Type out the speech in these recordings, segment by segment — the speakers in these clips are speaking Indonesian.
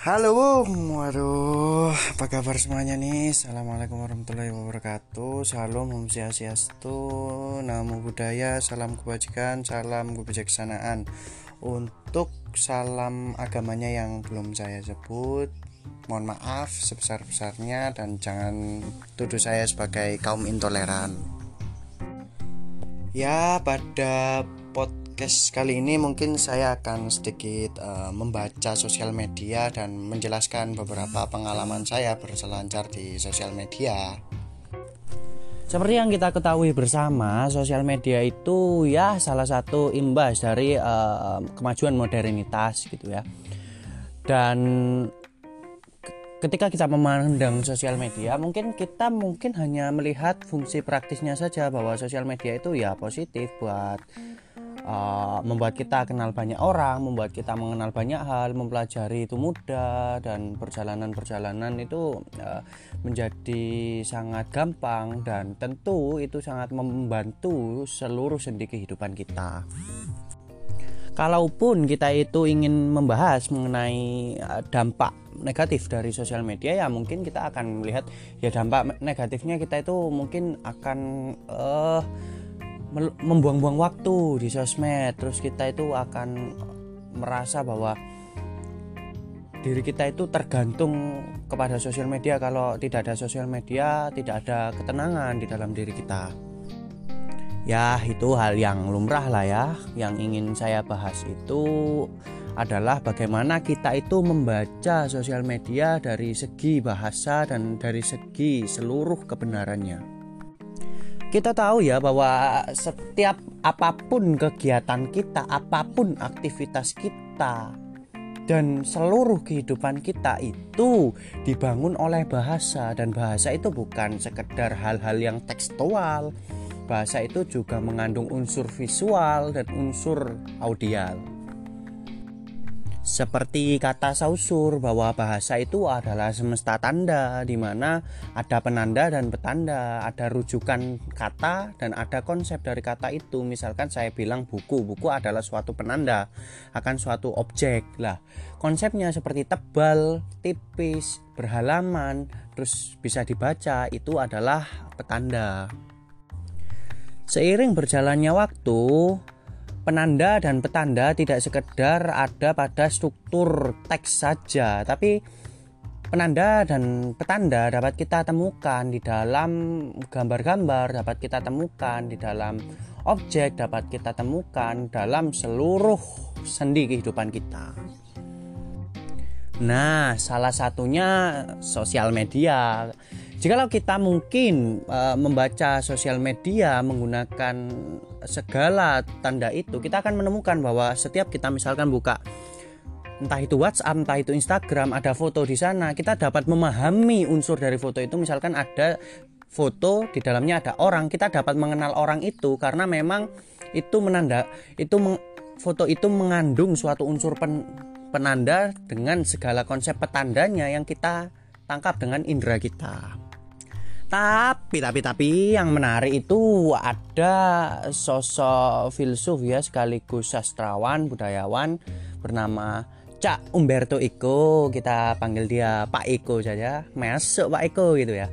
Halo waduh, apa kabar semuanya nih? Assalamualaikum warahmatullahi wabarakatuh. Salam Om Swastiastu, Namo Buddhaya, salam kebajikan, salam kebijaksanaan. Untuk salam agamanya yang belum saya sebut, mohon maaf sebesar-besarnya dan jangan tuduh saya sebagai kaum intoleran. Ya, pada podcast kali ini mungkin saya akan sedikit uh, membaca sosial media dan menjelaskan beberapa pengalaman saya berselancar di sosial media. Seperti yang kita ketahui bersama, sosial media itu ya salah satu imbas dari uh, kemajuan modernitas gitu ya. Dan ketika kita memandang sosial media mungkin kita mungkin hanya melihat fungsi praktisnya saja bahwa sosial media itu ya positif buat uh, membuat kita kenal banyak orang, membuat kita mengenal banyak hal, mempelajari itu mudah dan perjalanan-perjalanan itu uh, menjadi sangat gampang dan tentu itu sangat membantu seluruh sendi kehidupan kita. Kalaupun kita itu ingin membahas mengenai uh, dampak negatif dari sosial media ya mungkin kita akan melihat ya dampak negatifnya kita itu mungkin akan uh, membuang-buang waktu di sosmed. Terus kita itu akan merasa bahwa diri kita itu tergantung kepada sosial media. Kalau tidak ada sosial media tidak ada ketenangan di dalam diri kita. Ya itu hal yang lumrah lah ya. Yang ingin saya bahas itu adalah bagaimana kita itu membaca sosial media dari segi bahasa dan dari segi seluruh kebenarannya kita tahu ya bahwa setiap apa pun kegiatan kita, apa pun aktivitas kita, dan seluruh kehidupan kita itu dibangun oleh bahasa dan bahasa itu bukan sekedar hal-hal yang tekstual. Bahasa itu juga mengandung unsur visual dan unsur audial. Seperti kata sausur bahwa bahasa itu adalah semesta tanda di mana ada penanda dan petanda, ada rujukan kata dan ada konsep dari kata itu. Misalkan saya bilang buku, buku adalah suatu penanda akan suatu objek. Lah, konsepnya seperti tebal, tipis, berhalaman, terus bisa dibaca itu adalah petanda. Seiring berjalannya waktu, penanda dan petanda tidak sekedar ada pada struktur teks saja, tapi penanda dan petanda dapat kita temukan di dalam gambar-gambar, dapat kita temukan di dalam objek, dapat kita temukan dalam seluruh sendi kehidupan kita. Nah, salah satunya sosial media. Jikalau kita mungkin e, membaca sosial media menggunakan segala tanda itu, kita akan menemukan bahwa setiap kita misalkan buka entah itu WhatsApp, entah itu Instagram, ada foto di sana, kita dapat memahami unsur dari foto itu. Misalkan ada foto di dalamnya ada orang, kita dapat mengenal orang itu karena memang itu menanda itu meng, foto itu mengandung suatu unsur pen, penanda dengan segala konsep petandanya yang kita tangkap dengan indera kita. Tapi tapi tapi yang menarik itu ada sosok filsuf ya sekaligus sastrawan budayawan bernama Cak Umberto Eco. Kita panggil dia Pak Eko saja. Masuk Pak Eko gitu ya.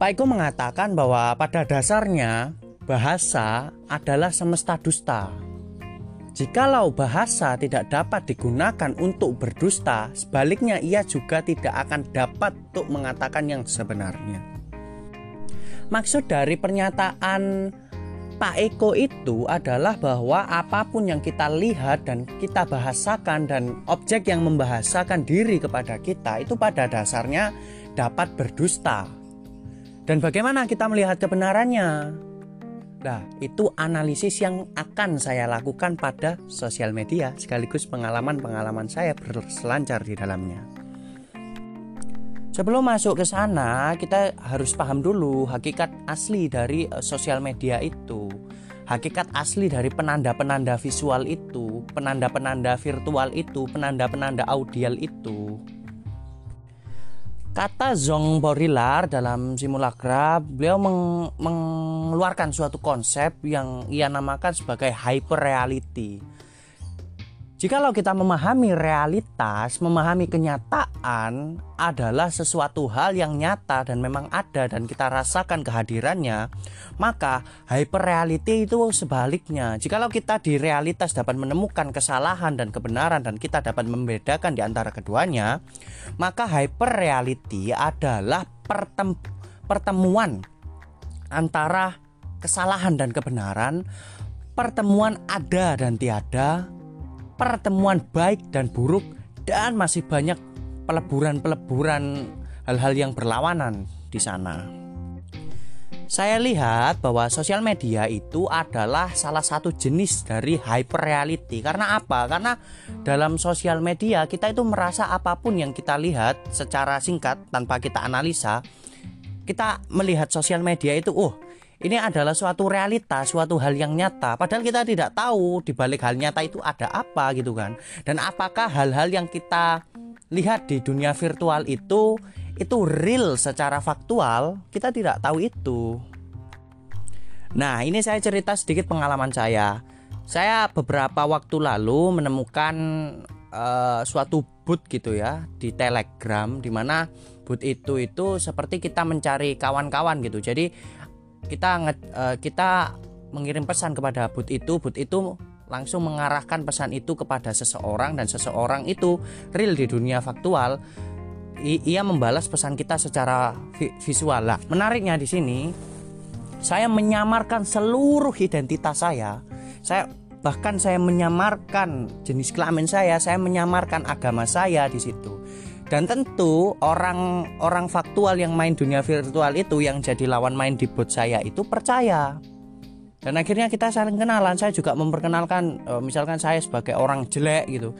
Pak Eko mengatakan bahwa pada dasarnya bahasa adalah semesta dusta. Jikalau bahasa tidak dapat digunakan untuk berdusta, sebaliknya ia juga tidak akan dapat untuk mengatakan yang sebenarnya. Maksud dari pernyataan Pak Eko itu adalah bahwa apa pun yang kita lihat dan kita bahasakan dan objek yang membahasakan diri kepada kita itu pada dasarnya dapat berdusta. Dan bagaimana kita melihat kebenarannya? Nah, itu analisis yang akan saya lakukan pada sosial media sekaligus pengalaman-pengalaman saya berselancar di dalamnya. Sebelum masuk ke sana, kita harus paham dulu hakikat asli dari eh, sosial media itu. Hakikat asli dari penanda-penanda visual itu, penanda-penanda virtual itu, penanda-penanda audial itu. Kata Zong Borilar dalam simulacra, beliau meng mengeluarkan suatu konsep yang ia namakan sebagai hyper reality Jikalau kita memahami realitas, memahami kenyataan adalah sesuatu hal yang nyata dan memang ada dan kita rasakan kehadirannya, maka hyper reality itu sebaliknya. Jikalau kita di realitas dapat menemukan kesalahan dan kebenaran dan kita dapat membedakan di antara keduanya, maka hyper reality adalah pertem pertemuan antara kesalahan dan kebenaran, pertemuan ada dan tiada, pertemuan baik dan buruk dan masih banyak peleburan-peleburan hal-hal yang berlawanan di sana. Saya lihat bahwa sosial media itu adalah salah satu jenis dari hyper reality. Karena apa? Karena dalam sosial media kita itu merasa apa pun yang kita lihat secara singkat tanpa kita analisa, kita melihat sosial media itu, oh ini adalah suatu realitas, suatu hal yang nyata. Padahal kita tidak tahu di balik hal nyata itu ada apa gitu kan. Dan apakah hal-hal yang kita lihat di dunia virtual itu itu real secara faktual? Kita tidak tahu itu. Nah, ini saya cerita sedikit pengalaman saya. Saya beberapa waktu lalu menemukan uh, suatu boot gitu ya di Telegram di mana boot itu itu seperti kita mencari kawan-kawan gitu. Jadi kita uh, kita mengirim pesan kepada bot itu bot itu langsung mengarahkan pesan itu kepada seseorang dan seseorang itu real di dunia faktual ia membalas pesan kita secara visual. Lah menariknya di sini saya menyamarkan seluruh identitas saya. Saya bahkan saya menyamarkan jenis kelamin saya saya menyamarkan agama saya di situ dan tentu orang-orang faktual yang main dunia virtual itu yang jadi lawan main di bot saya itu percaya. Dan akhirnya kita saling kenalan. Saya juga memperkenalkan e, misalkan saya sebagai orang jelek gitu.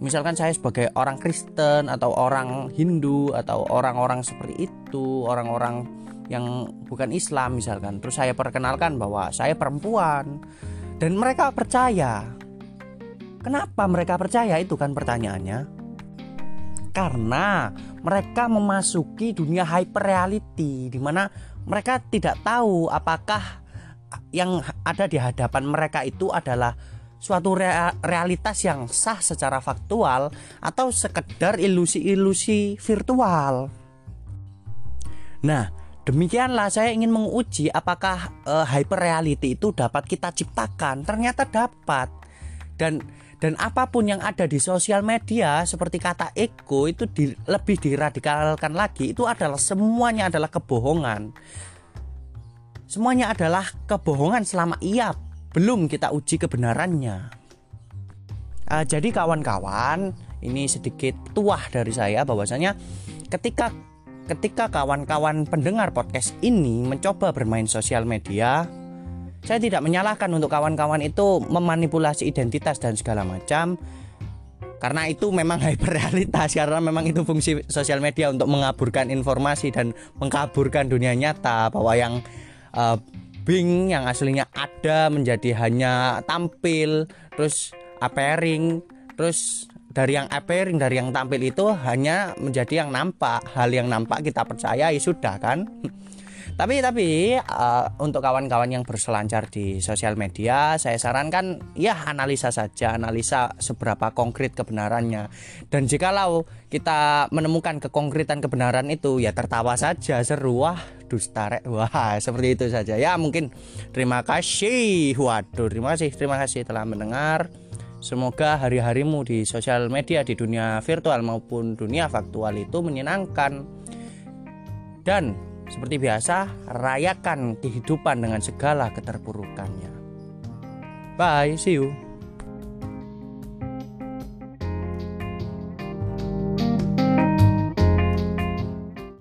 Misalkan saya sebagai orang Kristen atau orang Hindu atau orang-orang seperti itu, orang-orang yang bukan Islam misalkan. Terus saya perkenalkan bahwa saya perempuan dan mereka percaya. Kenapa mereka percaya itu kan pertanyaannya? Karena mereka memasuki dunia hyper reality di mana mereka tidak tahu apakah yang ada di hadapan mereka itu adalah suatu realitas yang sah secara faktual atau sekedar ilusi-ilusi virtual. Nah, demikianlah saya ingin menguji apakah uh, hyper reality itu dapat kita ciptakan. Ternyata dapat. Dan dan apa pun yang ada di sosial media seperti kata ego itu di, lebih diradikalkan lagi itu adalah semuanya adalah kebohongan. Semuanya adalah kebohongan selama ia belum kita uji kebenarannya. Uh, jadi kawan-kawan ini sedikit tuah dari saya bahwasanya ketika ketika kawan-kawan pendengar podcast ini mencoba bermain sosial media saya tidak menyalahkan untuk kawan-kawan itu memanipulasi identitas dan segala macam. Karena itu memang hyperrealitas karena memang itu fungsi sosial media untuk mengaburkan informasi dan mengkaburkan dunia nyata bahwa yang uh, Bing yang aslinya ada menjadi hanya tampil terus appearing terus dari yang appearing dari yang tampil itu hanya menjadi yang nampak. Hal yang nampak kita percaya ya sudah kan tapi tapi uh, untuk kawan-kawan yang berselancar di sosial media, saya sarankan ya analisa saja, analisa seberapa konkret kebenarannya. Dan jikalau kita menemukan kekonkretan kebenaran itu ya tertawa saja, seru wah dusta. Wah, seperti itu saja. Ya mungkin terima kasih. Waduh, terima kasih, terima kasih telah mendengar. Semoga hari-harimu di sosial media di dunia virtual maupun dunia faktual itu menyenangkan. Dan seperti biasa, rayakan kehidupan dengan segala keterpurukannya. Bye, see you.